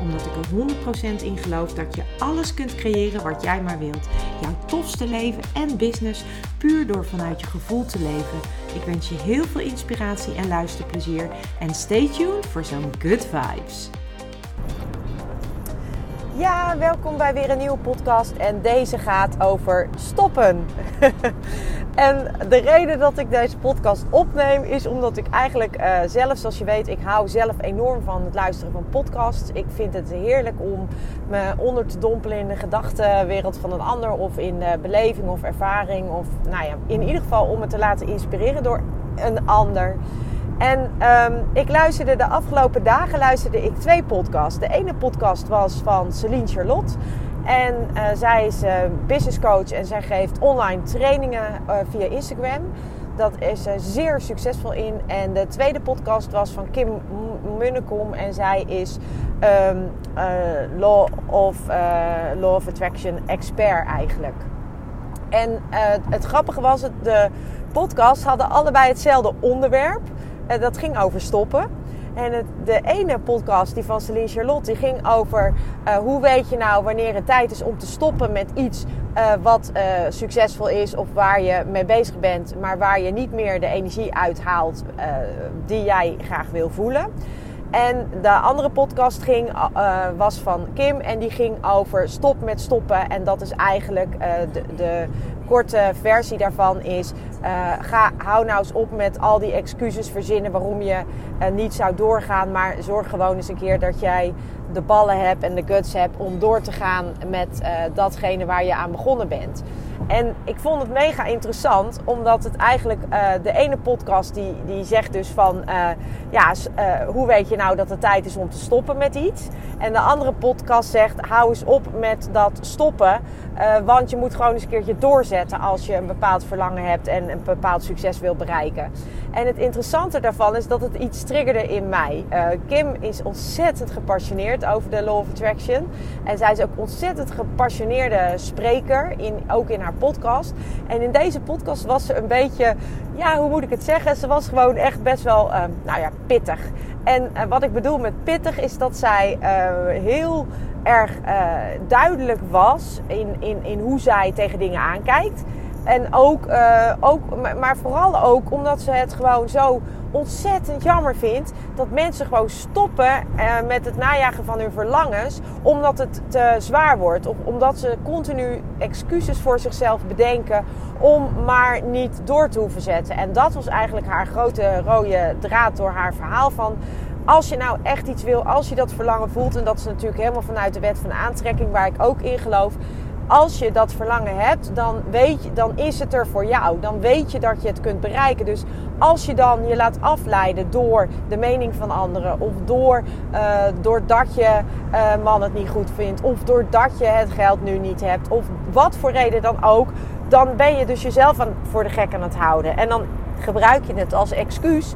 Omdat ik er 100% in geloof dat je alles kunt creëren wat jij maar wilt. Jouw tofste leven en business puur door vanuit je gevoel te leven. Ik wens je heel veel inspiratie en luisterplezier. En stay tuned voor zo'n good vibes. Ja, welkom bij weer een nieuwe podcast. En deze gaat over stoppen. en de reden dat ik deze podcast opneem is omdat ik eigenlijk uh, zelf, zoals je weet, ik hou zelf enorm van het luisteren van podcasts. Ik vind het heerlijk om me onder te dompelen in de gedachtenwereld van een ander of in de beleving of ervaring. Of nou ja, in ieder geval om me te laten inspireren door een ander. En um, ik luisterde de afgelopen dagen luisterde ik twee podcasts. De ene podcast was van Celine Charlotte. En uh, zij is uh, business coach en zij geeft online trainingen uh, via Instagram. Dat is ze zeer succesvol in. En de tweede podcast was van Kim Munnekom. En zij is um, law, of, law of Attraction expert eigenlijk. En het grappige was, de podcasts hadden allebei hetzelfde onderwerp. Dat ging over stoppen. En de ene podcast, die van Celine Charlotte, die ging over uh, hoe weet je nou wanneer het tijd is om te stoppen met iets uh, wat succesvol is of waar je mee bezig bent, maar waar je niet meer de energie uithaalt die jij graag wil voelen. En de andere podcast ging, was van Kim en die ging over stop met stoppen. En dat is eigenlijk de, de korte versie daarvan is: uh, ga, hou nou eens op met al die excuses verzinnen waarom je uh, niet zou doorgaan. Maar zorg gewoon eens een keer dat jij de ballen hebt en de guts hebt om door te gaan met uh, datgene waar je aan begonnen bent. En ik vond het mega interessant, omdat het eigenlijk uh, de ene podcast die, die zegt dus van, uh, ja, uh, hoe weet je nou dat het tijd is om te stoppen met iets? En de andere podcast zegt, hou eens op met dat stoppen, want je moet gewoon eens een keertje doorzetten als je een bepaald verlangen hebt en een bepaald succes wil bereiken. En het interessante daarvan is dat het iets triggerde in mij. Kim is ontzettend gepassioneerd over de Law of Attraction. En zij is ook ontzettend gepassioneerde spreker, in, ook in haar podcast. En in deze podcast was ze een beetje, ja, hoe moet ik het zeggen? Ze was gewoon echt best wel, uh, nou ja, pittig. En uh, wat ik bedoel met pittig is dat zij heel erg duidelijk was in, in, in hoe zij tegen dingen aankijkt. En ook, uh, ook, maar vooral ook omdat ze het gewoon zo ontzettend jammer vindt dat mensen gewoon stoppen uh, met het najagen van hun verlangens omdat het te zwaar wordt. Of omdat ze continu excuses voor zichzelf bedenken om maar niet door te hoeven zetten. En dat was eigenlijk haar grote rode draad door haar verhaal van als je nou echt iets wil, als je dat verlangen voelt, en dat is natuurlijk helemaal vanuit de wet van aantrekking, waar ik ook in geloof, als je dat verlangen hebt, dan, weet je, dan is het er voor jou. Dan weet je dat je het kunt bereiken. Dus als je dan je laat afleiden door de mening van anderen, of door, uh, doordat je uh, man het niet goed vindt, of doordat je het geld nu niet hebt, of wat voor reden dan ook, dan ben je dus jezelf aan, voor de gek aan het houden. En dan gebruik je het als excuus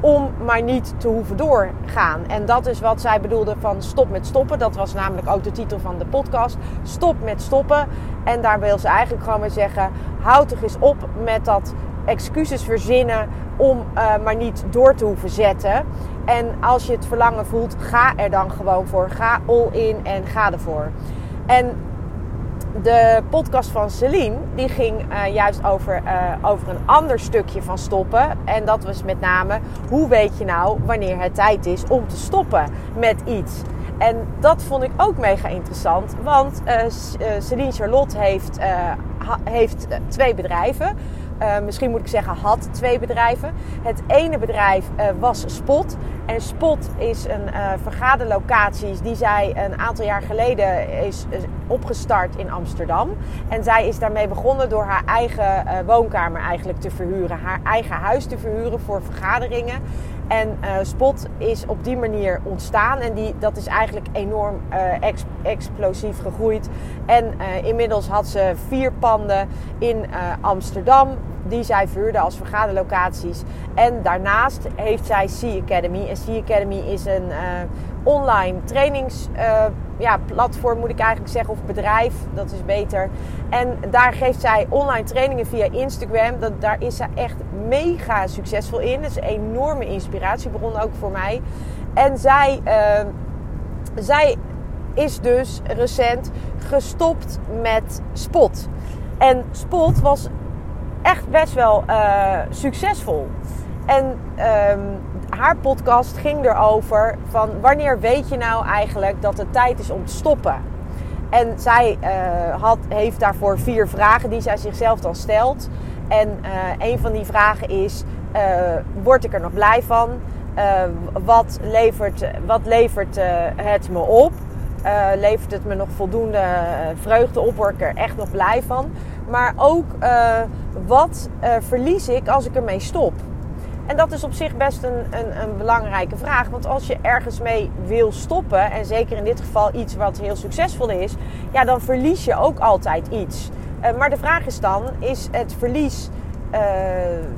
om maar niet te hoeven doorgaan. En dat is wat zij bedoelde van stop met stoppen. Dat was namelijk ook de titel van de podcast. Stop met stoppen. En daar wil ze eigenlijk gewoon mee zeggen: houd toch eens op met dat excuses verzinnen om uh, maar niet door te hoeven zetten. En als je het verlangen voelt, ga er dan gewoon voor. Ga all in en ga ervoor. En de podcast van Celine, die ging uh, juist over, uh, over een ander stukje van stoppen. En dat was met name, hoe weet je nou wanneer het tijd is om te stoppen met iets? En dat vond ik ook mega interessant, want uh, Celine Charlotte heeft, heeft twee bedrijven. Uh, misschien moet ik zeggen had twee bedrijven. Het ene bedrijf uh, was Spot. En Spot is een uh, vergaderlocatie die zij een aantal jaar geleden is, is, opgestart in Amsterdam. En zij is daarmee begonnen door haar eigen woonkamer eigenlijk te verhuren. Haar eigen huis te verhuren voor vergaderingen. En uh, Spot is op die manier ontstaan. En die, dat is eigenlijk enorm ex, explosief gegroeid. En uh, inmiddels had ze vier panden in Amsterdam. Die zij vuurde als vergaderlocaties. En daarnaast heeft zij Sea Academy. En Sea Academy is een online trainingsplatform, ja, platform moet ik eigenlijk zeggen. Of bedrijf, dat is beter. En daar geeft zij online trainingen via Instagram. Dat, daar is zij echt mega succesvol in. Dat is een enorme inspiratiebron ook voor mij. En zij, uh, zij is dus recent gestopt met Spot. En Spot was echt best wel uh, succesvol. En um, haar podcast ging erover van wanneer weet je nou eigenlijk dat het tijd is om te stoppen. En zij uh, had, heeft daarvoor vier vragen die zij zichzelf dan stelt. En uh, een van die vragen is: uh, word ik er nog blij van? wat levert, wat levert het me op? levert het me nog voldoende vreugde op? Word ik er echt nog blij van? Maar ook wat verlies ik als ik ermee stop? En dat is op zich best een, een, een, belangrijke vraag. Want als je ergens mee wil stoppen, en zeker in dit geval iets wat heel succesvol is, ja, dan verlies je ook altijd iets. Uh, maar de vraag is dan: is het verlies. Uh,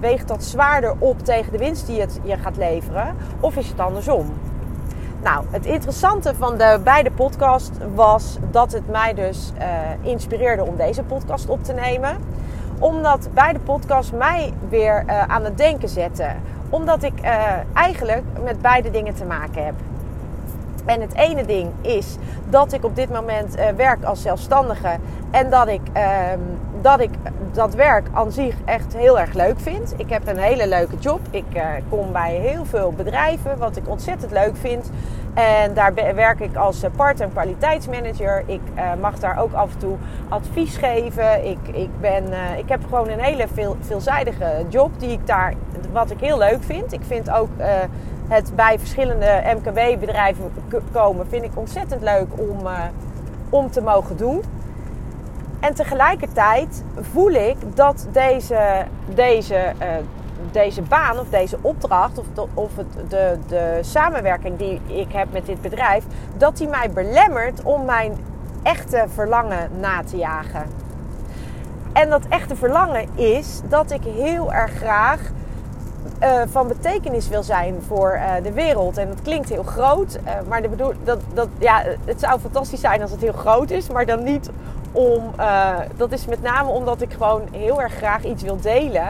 weegt dat zwaarder op tegen de winst die het je gaat leveren? Of is het andersom? Nou, het interessante van de beide podcasts was dat het mij dus uh, inspireerde om deze podcast op te nemen omdat beide podcasts mij weer uh, aan het denken zetten. Omdat ik uh, eigenlijk met beide dingen te maken heb. En het ene ding is dat ik op dit moment uh, werk als zelfstandige. En dat ik, ehm, dat ik dat werk aan zich echt heel erg leuk vind. Ik heb een hele leuke job. Ik kom bij heel veel bedrijven, wat ik ontzettend leuk vind. En daar werk ik als eh, part- kwaliteitsmanager. Ik uh, mag daar ook af en toe advies geven. Ik, ik, ben, uh, ik heb gewoon een hele veel, veelzijdige job die ik daar, wat ik heel leuk vind. Ik vind ook het bij verschillende MKB-bedrijven komen, vind ik ontzettend leuk om, om te mogen doen. En tegelijkertijd voel ik dat deze, deze deze baan of deze opdracht of, de, of het, de, de samenwerking die ik heb met dit bedrijf, dat die mij belemmert om mijn echte verlangen na te jagen. En dat echte verlangen is dat ik heel erg graag uh, van betekenis wil zijn voor uh, de wereld. En dat klinkt heel groot, uh, maar de bedoel, dat, dat, ja, het zou fantastisch zijn als het heel groot is, maar dan niet om. dat is met name omdat ik gewoon heel erg graag iets wil delen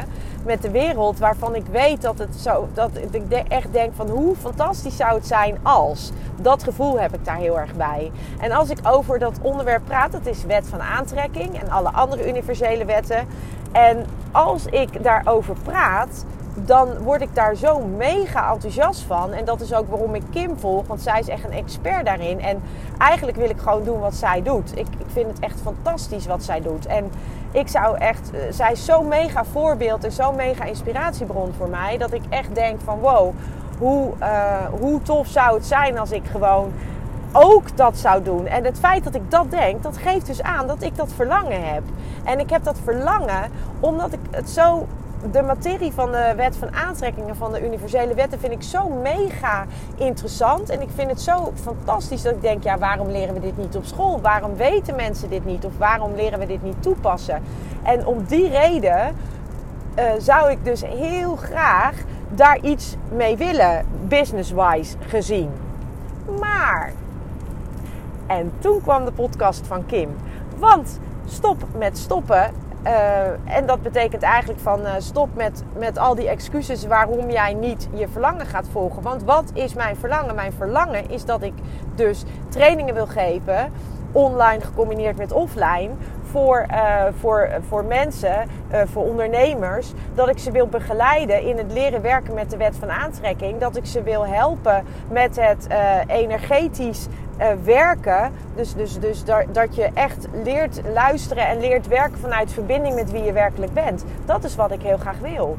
met de wereld waarvan ik weet dat het zo, dat ik echt denk van hoe fantastisch zou het zijn als. Dat gevoel heb ik daar heel erg bij. En als ik over dat onderwerp praat, dat is wet van aantrekking en alle andere universele wetten. En als ik daarover praat, dan word ik daar zo mega enthousiast van. En dat is ook waarom ik Kim volg, want zij is echt een expert daarin. En eigenlijk wil ik gewoon doen wat zij doet. Ik, ik vind het echt fantastisch wat zij doet. En ik zou echt, eh, zij is zo'n mega voorbeeld en zo'n mega inspiratiebron voor mij. Dat ik echt denk van wow, hoe, uh, hoe tof zou het zijn als ik gewoon ook dat zou doen. En het feit dat ik dat denk, dat geeft dus aan dat ik dat verlangen heb. En ik heb dat verlangen omdat ik het zo de materie van de wet van aantrekkingen van de universele wetten vind ik zo mega interessant. En ik vind het zo fantastisch dat ik denk, ja, waarom leren we dit niet op school? Waarom weten mensen dit niet? Of waarom leren we dit niet toepassen? En om die reden uh, zou ik dus heel graag daar iets mee willen, business-wise gezien. Maar, en toen kwam de podcast van Kim. Want stop met stoppen uh, en dat betekent eigenlijk van uh, stop met, met al die excuses waarom jij niet je verlangen gaat volgen. Want wat is mijn verlangen? Mijn verlangen is dat ik dus trainingen wil geven, online gecombineerd met offline, voor, uh, voor, voor mensen, voor ondernemers. Dat ik ze wil begeleiden in het leren werken met de wet van aantrekking. Dat ik ze wil helpen met het energetisch uh, werken. Dus, dus, dus dat, dat je echt leert luisteren en leert werken vanuit verbinding met wie je werkelijk bent. Dat is wat ik heel graag wil.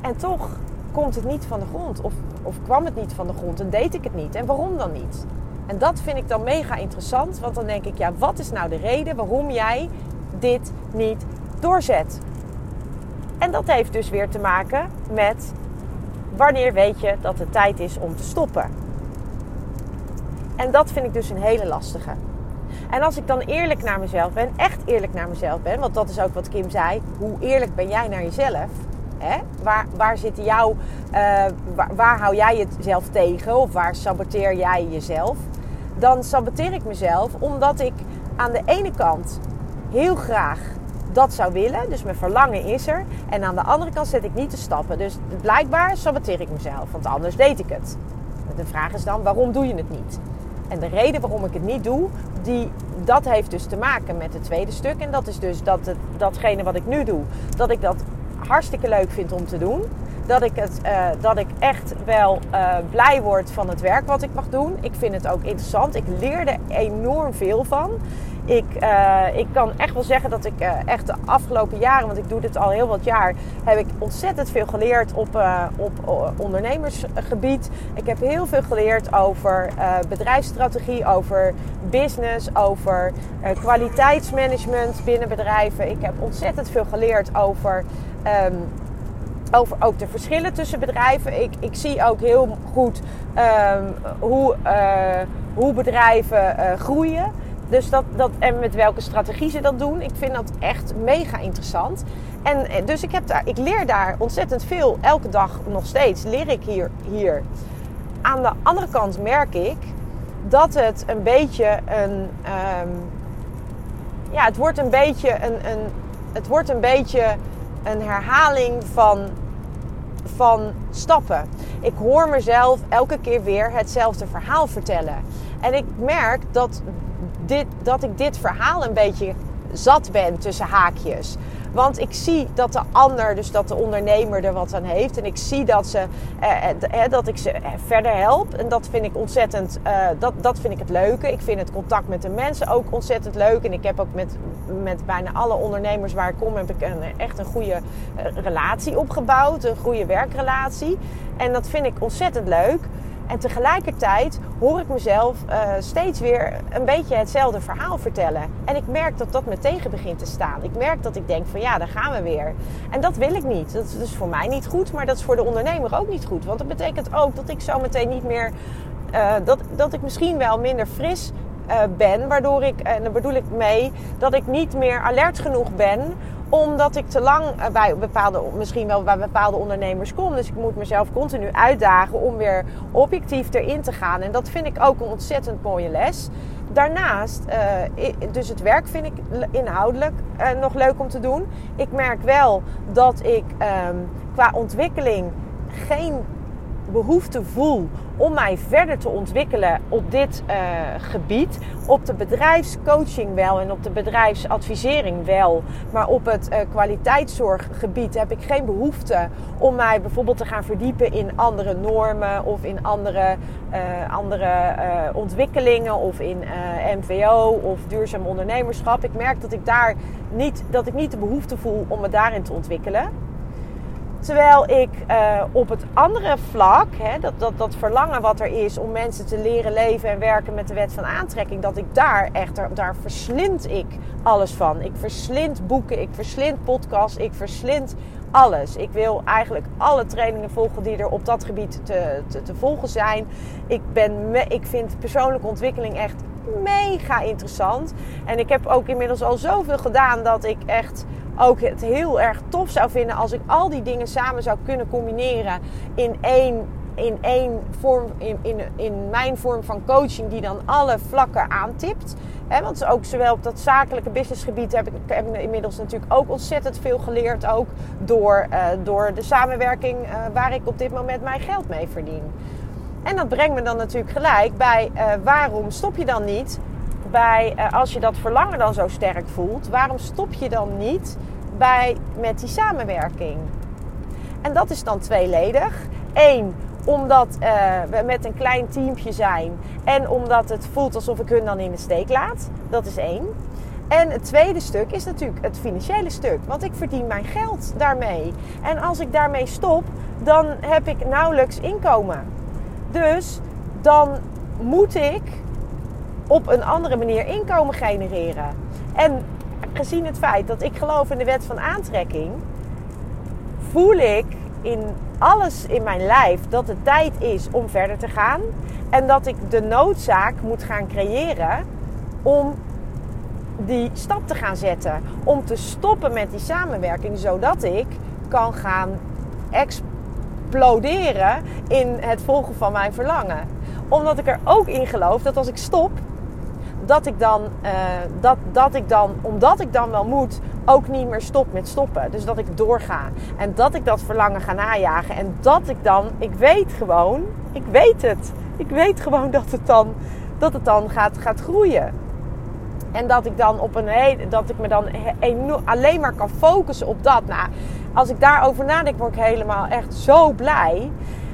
En toch komt het niet van de grond. Of, of kwam het niet van de grond en deed ik het niet. En waarom dan niet? En dat vind ik dan mega interessant. Want dan denk ik, ja, wat is nou de reden waarom jij dit niet doorzet? En dat heeft dus weer te maken met wanneer weet je dat het tijd is om te stoppen? En dat vind ik dus een hele lastige. En als ik dan eerlijk naar mezelf ben, echt eerlijk naar mezelf ben, want dat is ook wat Kim zei, hoe eerlijk ben jij naar jezelf? Hè? Waar, waar jouw, uh, waar, waar hou jij jezelf tegen of waar saboteer jij jezelf? Dan saboteer ik mezelf omdat ik aan de ene kant heel graag dat zou willen. Dus mijn verlangen is er. En aan de andere kant zet ik niet de stappen. Dus blijkbaar saboteer ik mezelf. Want anders deed ik het. De vraag is dan, waarom doe je het niet? En de reden waarom ik het niet doe, die, dat heeft dus te maken met het tweede stuk. En dat is dus dat het, datgene wat ik nu doe, dat ik dat hartstikke leuk vind om te doen. Dat ik, het, uh, dat ik echt wel uh, blij word van het werk wat ik mag doen. Ik vind het ook interessant. Ik leer er enorm veel van. Ik, uh, ik kan echt wel zeggen dat ik uh, echt de afgelopen jaren, want ik doe dit al heel wat jaar, heb ik ontzettend veel geleerd op, uh, op ondernemersgebied. Ik heb heel veel geleerd over bedrijfsstrategie, over business, over kwaliteitsmanagement binnen bedrijven. Ik heb ontzettend veel geleerd over. Um, over ook de verschillen tussen bedrijven. Ik, ik zie ook heel goed um, hoe, hoe bedrijven groeien. Dus dat, dat, en met welke strategie ze dat doen. Ik vind dat echt mega interessant. En dus ik, heb daar, ik leer daar ontzettend veel. Elke dag nog steeds leer ik hier. hier. Aan de andere kant merk ik dat het een beetje een. Um, ja, het wordt een beetje een, een. Het wordt een beetje een herhaling van, van stappen. Ik hoor mezelf elke keer weer hetzelfde verhaal vertellen. En ik merk dat dit, dat ik dit verhaal een beetje zat ben tussen haakjes. Want ik zie dat de ander, dus dat de ondernemer er wat aan heeft. En ik zie dat, ze, eh, eh, dat ik ze verder help. En dat vind ik ontzettend, eh, dat, dat vind ik het leuke. Ik vind het contact met de mensen ook ontzettend leuk. En ik heb ook met, met bijna alle ondernemers waar ik kom, heb ik een, echt een goede eh, relatie opgebouwd. Een goede werkrelatie. En dat vind ik ontzettend leuk. En tegelijkertijd hoor ik mezelf uh, steeds weer een beetje hetzelfde verhaal vertellen. En ik merk dat dat me tegen begint te staan. Ik merk dat ik denk van ja, daar gaan we weer. En dat wil ik niet. Dat is dus voor mij niet goed, maar dat is voor de ondernemer ook niet goed. Want dat betekent ook dat ik zo meteen niet meer... Uh, dat, dat ik misschien wel minder fris uh, ben. Waardoor ik, en daar bedoel ik mee, dat ik niet meer alert genoeg ben omdat ik te lang bij bepaalde, misschien wel bij bepaalde ondernemers kom. Dus ik moet mezelf continu uitdagen om weer objectief erin te gaan. En dat vind ik ook een ontzettend mooie les. Daarnaast, uh, dus het werk vind ik inhoudelijk uh, nog leuk om te doen. Ik merk wel dat ik um, qua ontwikkeling geen behoefte voel om mij verder te ontwikkelen op dit uh, gebied. Op de bedrijfscoaching wel en op de bedrijfsadvisering wel. Maar op het uh, kwaliteitszorggebied heb ik geen behoefte om mij bijvoorbeeld te gaan verdiepen in andere normen of in andere, uh, andere ontwikkelingen of in MVO of duurzaam ondernemerschap. Ik merk dat ik daar niet, dat ik niet de behoefte voel om me daarin te ontwikkelen. Terwijl ik uh, op het andere vlak, hè, dat, dat, dat verlangen wat er is om mensen te leren leven en werken met de wet van aantrekking, dat ik daar echt, daar verslind ik alles van. Ik verslind boeken, ik verslind podcasts, ik verslind alles. Ik wil eigenlijk alle trainingen volgen die er op dat gebied te, te, te volgen zijn. Ik, ben me, ik vind persoonlijke ontwikkeling echt mega interessant. En ik heb ook inmiddels al zoveel gedaan dat ik echt ook het heel erg tof zou vinden als ik al die dingen samen zou kunnen combineren in één, in één vorm, in, in, in mijn vorm van coaching, die dan alle vlakken aantipt. He, want ook zowel op dat zakelijke businessgebied heb ik, heb ik inmiddels natuurlijk ook ontzettend veel geleerd. Ook door, uh, door de samenwerking uh, waar ik op dit moment mijn geld mee verdien. En dat brengt me dan natuurlijk gelijk bij uh, waarom stop je dan niet bij, uh, als je dat verlangen dan zo sterk voelt, waarom stop je dan niet bij, met die samenwerking? En dat is dan tweeledig. Eén, omdat uh, we met een klein teampje zijn en omdat het voelt alsof ik hun dan in de steek laat. Dat is één. En het tweede stuk is natuurlijk het financiële stuk. Want ik verdien mijn geld daarmee. En als ik daarmee stop, dan heb ik nauwelijks inkomen. Dus dan moet ik op een andere manier inkomen genereren. En gezien het feit dat ik geloof in de wet van aantrekking, voel ik in alles in mijn lijf dat het tijd is om verder te gaan. En dat ik de noodzaak moet gaan creëren om die stap te gaan zetten. Om te stoppen met die samenwerking, zodat ik kan gaan exploderen in het volgen van mijn verlangen. Omdat ik er ook in geloof dat als ik stop, dat ik dan, uh, dat, dat ik dan, omdat ik dan wel moet, ook niet meer stop met stoppen. Dus dat ik doorga. En dat ik dat verlangen ga najagen. En dat ik dan, ik weet gewoon, ik weet het. Ik weet gewoon dat het dan, dat het dan gaat, gaat groeien. En dat ik dan op een dat ik me dan alleen maar kan focussen op dat. Nou, als ik daarover nadenk, word ik helemaal echt zo blij.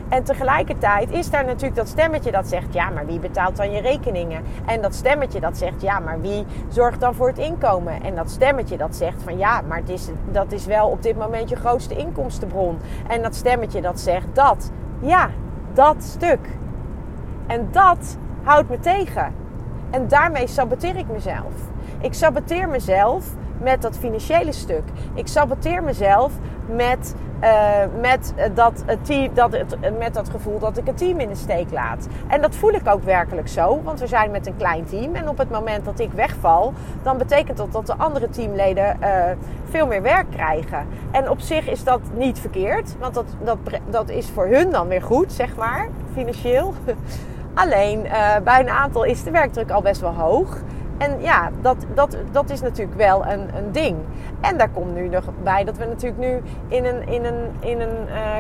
En tegelijkertijd is daar natuurlijk dat stemmetje dat zegt: ja, maar wie betaalt dan je rekeningen? En dat stemmetje dat zegt: ja, maar wie zorgt dan voor het inkomen? En dat stemmetje dat zegt: van ja, maar is, dat is wel op dit moment je grootste inkomstenbron. En dat stemmetje dat zegt dat. Ja, dat stuk. En dat houdt me tegen. En daarmee saboteer ik mezelf. Ik saboteer mezelf met dat financiële stuk. Ik saboteer mezelf met, uh, met, dat, team, dat met dat gevoel dat ik het team in de steek laat. En dat voel ik ook werkelijk zo, want we zijn met een klein team. En op het moment dat ik wegval, dan betekent dat dat de andere teamleden uh, veel meer werk krijgen. En op zich is dat niet verkeerd, want dat, dat, dat is voor hun dan weer goed, zeg maar, financieel. Alleen uh, bij een aantal is de werkdruk al best wel hoog. En ja, dat, dat, dat is natuurlijk wel een, een ding. En daar komt nu nog bij dat we natuurlijk nu in een, in een, in een, uh,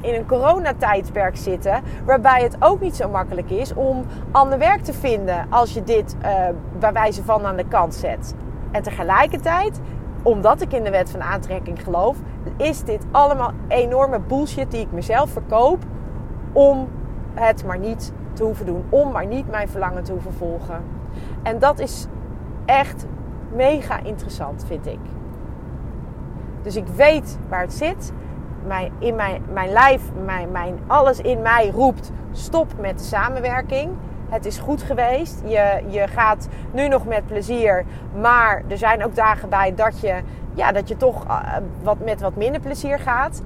in een coronatijdperk zitten. Waarbij het ook niet zo makkelijk is om ander werk te vinden als je dit uh, bij wijze van aan de kant zet. En tegelijkertijd, omdat ik in de wet van aantrekking geloof, is dit allemaal enorme bullshit die ik mezelf verkoop om het maar niet te hoeven doen. Om maar niet mijn verlangen te hoeven volgen. En dat is echt mega interessant, vind ik. Dus ik weet waar het zit. Mijn, in mijn, mijn lijf, mijn, mijn, alles in mij roept: stop met de samenwerking. Het is goed geweest. Je, je gaat nu nog met plezier. Maar er zijn ook dagen bij dat je, ja, dat je toch uh, wat, met wat minder plezier gaat.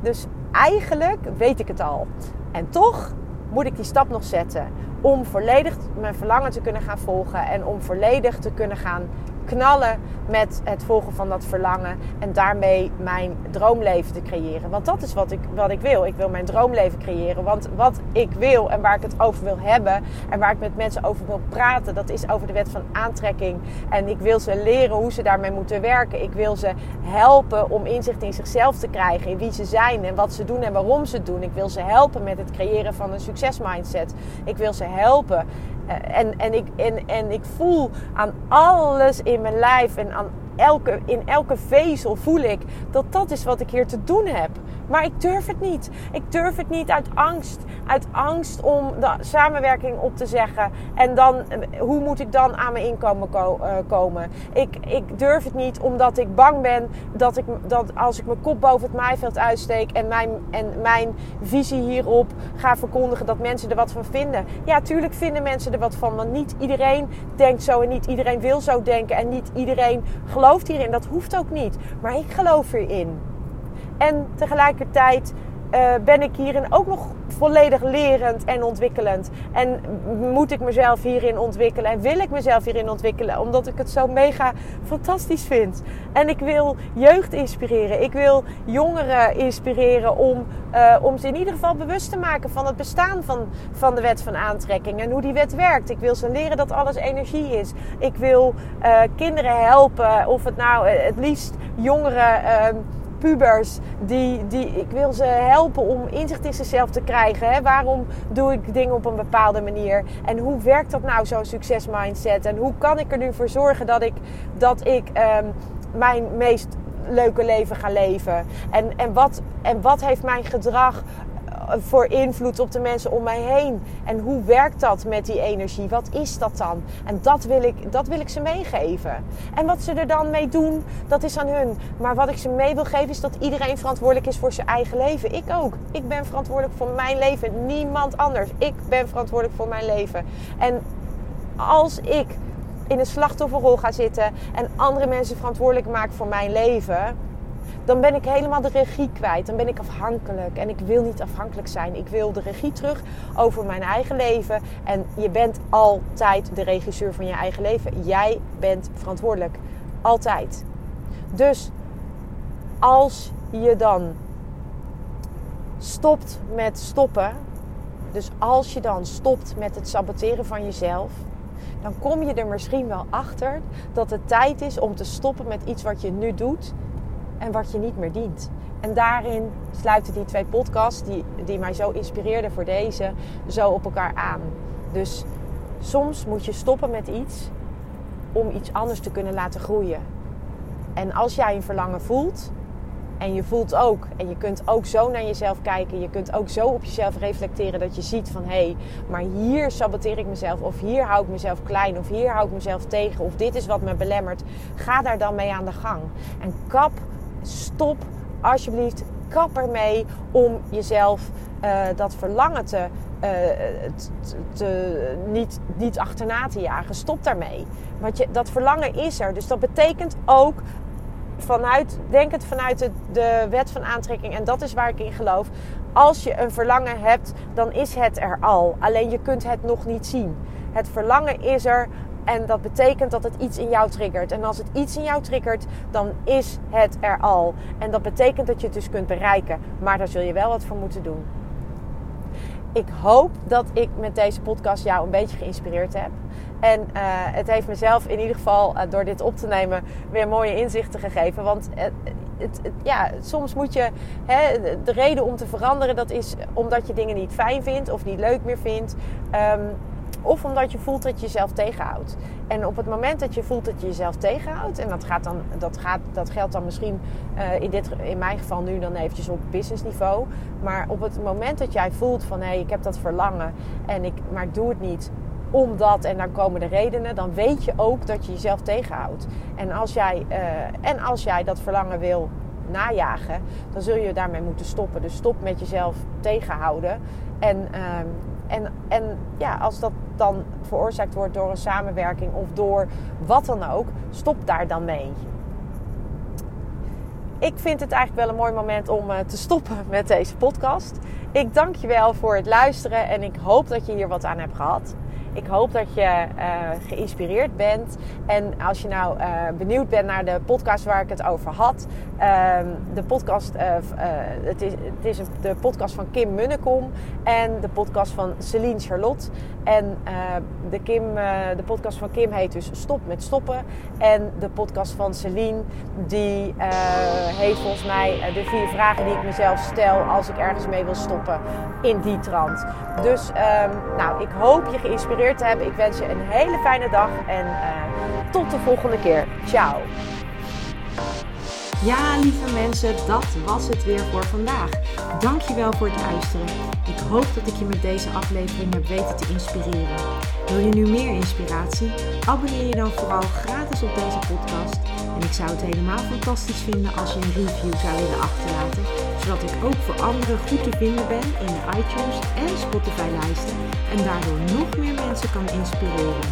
Dus eigenlijk weet ik het al. En toch moet ik die stap nog zetten om volledig mijn verlangen te kunnen gaan volgen en om volledig te kunnen gaan knallen met het volgen van dat verlangen en daarmee mijn droomleven te creëren. Want dat is wat ik, wat ik wil. Ik wil mijn droomleven creëren. Want wat ik wil en waar ik het over wil hebben en waar ik met mensen over wil praten, dat is over de wet van aantrekking. En ik wil ze leren hoe ze daarmee moeten werken. Ik wil ze helpen om inzicht in zichzelf te krijgen, in wie ze zijn en wat ze doen en waarom ze het doen. Ik wil ze helpen met het creëren van een succesmindset. Ik wil ze helpen en, en, ik, en, en ik voel aan alles in mijn lijf en aan elke, in elke vezel voel ik dat dat is wat ik hier te doen heb. Maar ik durf het niet. Ik durf het niet uit angst. Uit angst om de samenwerking op te zeggen. En dan, hoe moet ik dan aan mijn inkomen eh, komen? Ik, ik durf het niet omdat ik bang ben dat, ik, dat als ik mijn kop boven het maaiveld uitsteek en mijn, en mijn visie hierop ga verkondigen, dat mensen er wat van vinden. Ja, tuurlijk vinden mensen er wat van. Want niet iedereen denkt zo en niet iedereen wil zo denken. En niet iedereen gelooft hierin. Dat hoeft ook niet. Maar ik geloof erin. En tegelijkertijd uh, ben ik hierin ook nog volledig lerend en ontwikkelend. En moet ik mezelf hierin ontwikkelen en wil ik mezelf hierin ontwikkelen, omdat ik het zo mega fantastisch vind. En ik wil jeugd inspireren. Ik wil jongeren inspireren om, uh, om ze in ieder geval bewust te maken van het bestaan van, van de wet van aantrekking en hoe die wet werkt. Ik wil ze leren dat alles energie is. Ik wil uh, kinderen helpen, of het nou het liefst jongeren. Pubers. Die, die, ik wil ze helpen om inzicht in zichzelf te krijgen. Hè? Waarom doe ik dingen op een bepaalde manier? En hoe werkt dat nou, zo'n succesmindset? En hoe kan ik er nu voor zorgen dat ik, dat ik um, mijn meest leuke leven ga leven? En, en, wat, en wat heeft mijn gedrag voor invloed op de mensen om mij heen? En hoe werkt dat met die energie? Wat is dat dan? En dat wil ik, dat wil ik ze meegeven. En wat ze er dan mee doen, dat is aan hun. Maar wat ik ze mee wil geven is dat iedereen verantwoordelijk is voor zijn eigen leven. Ik ook. Ik ben verantwoordelijk voor mijn leven. Niemand anders. Ik ben verantwoordelijk voor mijn leven. En als ik in een slachtofferrol ga zitten en andere mensen verantwoordelijk maak voor mijn leven dan ben ik helemaal de regie kwijt. Dan ben ik afhankelijk. En ik wil niet afhankelijk zijn. Ik wil de regie terug over mijn eigen leven. En je bent altijd de regisseur van je eigen leven. Jij bent verantwoordelijk. Altijd. Dus als je dan stopt met stoppen. Dus als je dan stopt met het saboteren van jezelf dan kom je er misschien wel achter dat het tijd is om te stoppen met iets wat je nu doet en wat je niet meer dient. En daarin sluiten die twee podcasts, die, die mij zo inspireerden voor deze, zo op elkaar aan. Dus soms moet je stoppen met iets om iets anders te kunnen laten groeien. En als jij een verlangen voelt, en je voelt ook, en je kunt ook zo naar jezelf kijken. Je kunt ook zo op jezelf reflecteren dat je ziet van hé, hey, maar hier saboteer ik mezelf. Of hier hou ik mezelf klein. Of hier hou ik mezelf tegen. Of dit is wat me belemmert. Ga daar dan mee aan de gang. En kap, stop alsjeblieft, kap ermee om jezelf uh, dat verlangen te, uh, te, niet, niet achterna te jagen. Stop daarmee. Want je, dat verlangen is er. Dus dat betekent ook vanuit, denk het vanuit de, de wet van aantrekking, en dat is waar ik in geloof. Als je een verlangen hebt, dan is het er al. Alleen je kunt het nog niet zien. Het verlangen is er en dat betekent dat het iets in jou triggert. En als het iets in jou triggert, dan is het er al. En dat betekent dat je het dus kunt bereiken. Maar daar zul je wel wat voor moeten doen. Ik hoop dat ik met deze podcast jou een beetje geïnspireerd heb. En uh, het heeft mezelf in ieder geval uh, door dit op te nemen weer mooie inzichten gegeven. Want het, het, het, ja, soms moet je hè, de reden om te veranderen, dat is omdat je dingen niet fijn vindt of niet leuk meer vindt. Um, of omdat je voelt dat je jezelf tegenhoudt. En op het moment dat je voelt dat je jezelf tegenhoudt, en dat, gaat dan, dat, gaat, dat geldt dan misschien uh, in, dit, in mijn geval nu dan eventjes op businessniveau. Maar op het moment dat jij voelt van hé, hey, ik heb dat verlangen, en ik, maar ik doe het niet omdat, en dan komen de redenen, dan weet je ook dat je jezelf tegenhoudt. En als jij, uh, en als jij dat verlangen wil najagen, dan zul je daarmee moeten stoppen. Dus stop met jezelf tegenhouden. En, uh, en, en ja, als dat dan veroorzaakt wordt door een samenwerking of door wat dan ook, stop daar dan mee. Ik vind het eigenlijk wel een mooi moment om uh, te stoppen met deze podcast. Ik dank je wel voor het luisteren en ik hoop dat je hier wat aan hebt gehad. Ik hoop dat je uh, geïnspireerd bent. En als je nou uh, benieuwd bent naar de podcast waar ik het over had. Uh, de podcast, uh, het is, het is de podcast van Kim Munnekom. En de podcast van Celine Charlotte. En de, Kim, de podcast van Kim heet dus Stop met Stoppen. En de podcast van Celine, die heeft volgens mij de vier vragen die ik mezelf stel als ik ergens mee wil stoppen in die trant. Dus um, nou, ik hoop je geïnspireerd te hebben. Ik wens je een hele fijne dag en uh, tot de volgende keer. Ciao. Ja, lieve mensen, dat was het weer voor vandaag. Dankjewel voor het luisteren. Ik hoop dat ik je met deze aflevering heb weten te inspireren. Wil je nu meer inspiratie? Abonneer je dan vooral gratis op deze podcast. En ik zou het helemaal fantastisch vinden als je een review zou willen achterlaten, zodat ik ook voor anderen goed te vinden ben in de iTunes en Spotify lijsten en daardoor nog meer mensen kan inspireren.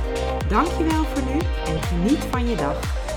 Dankjewel voor nu en geniet van je dag.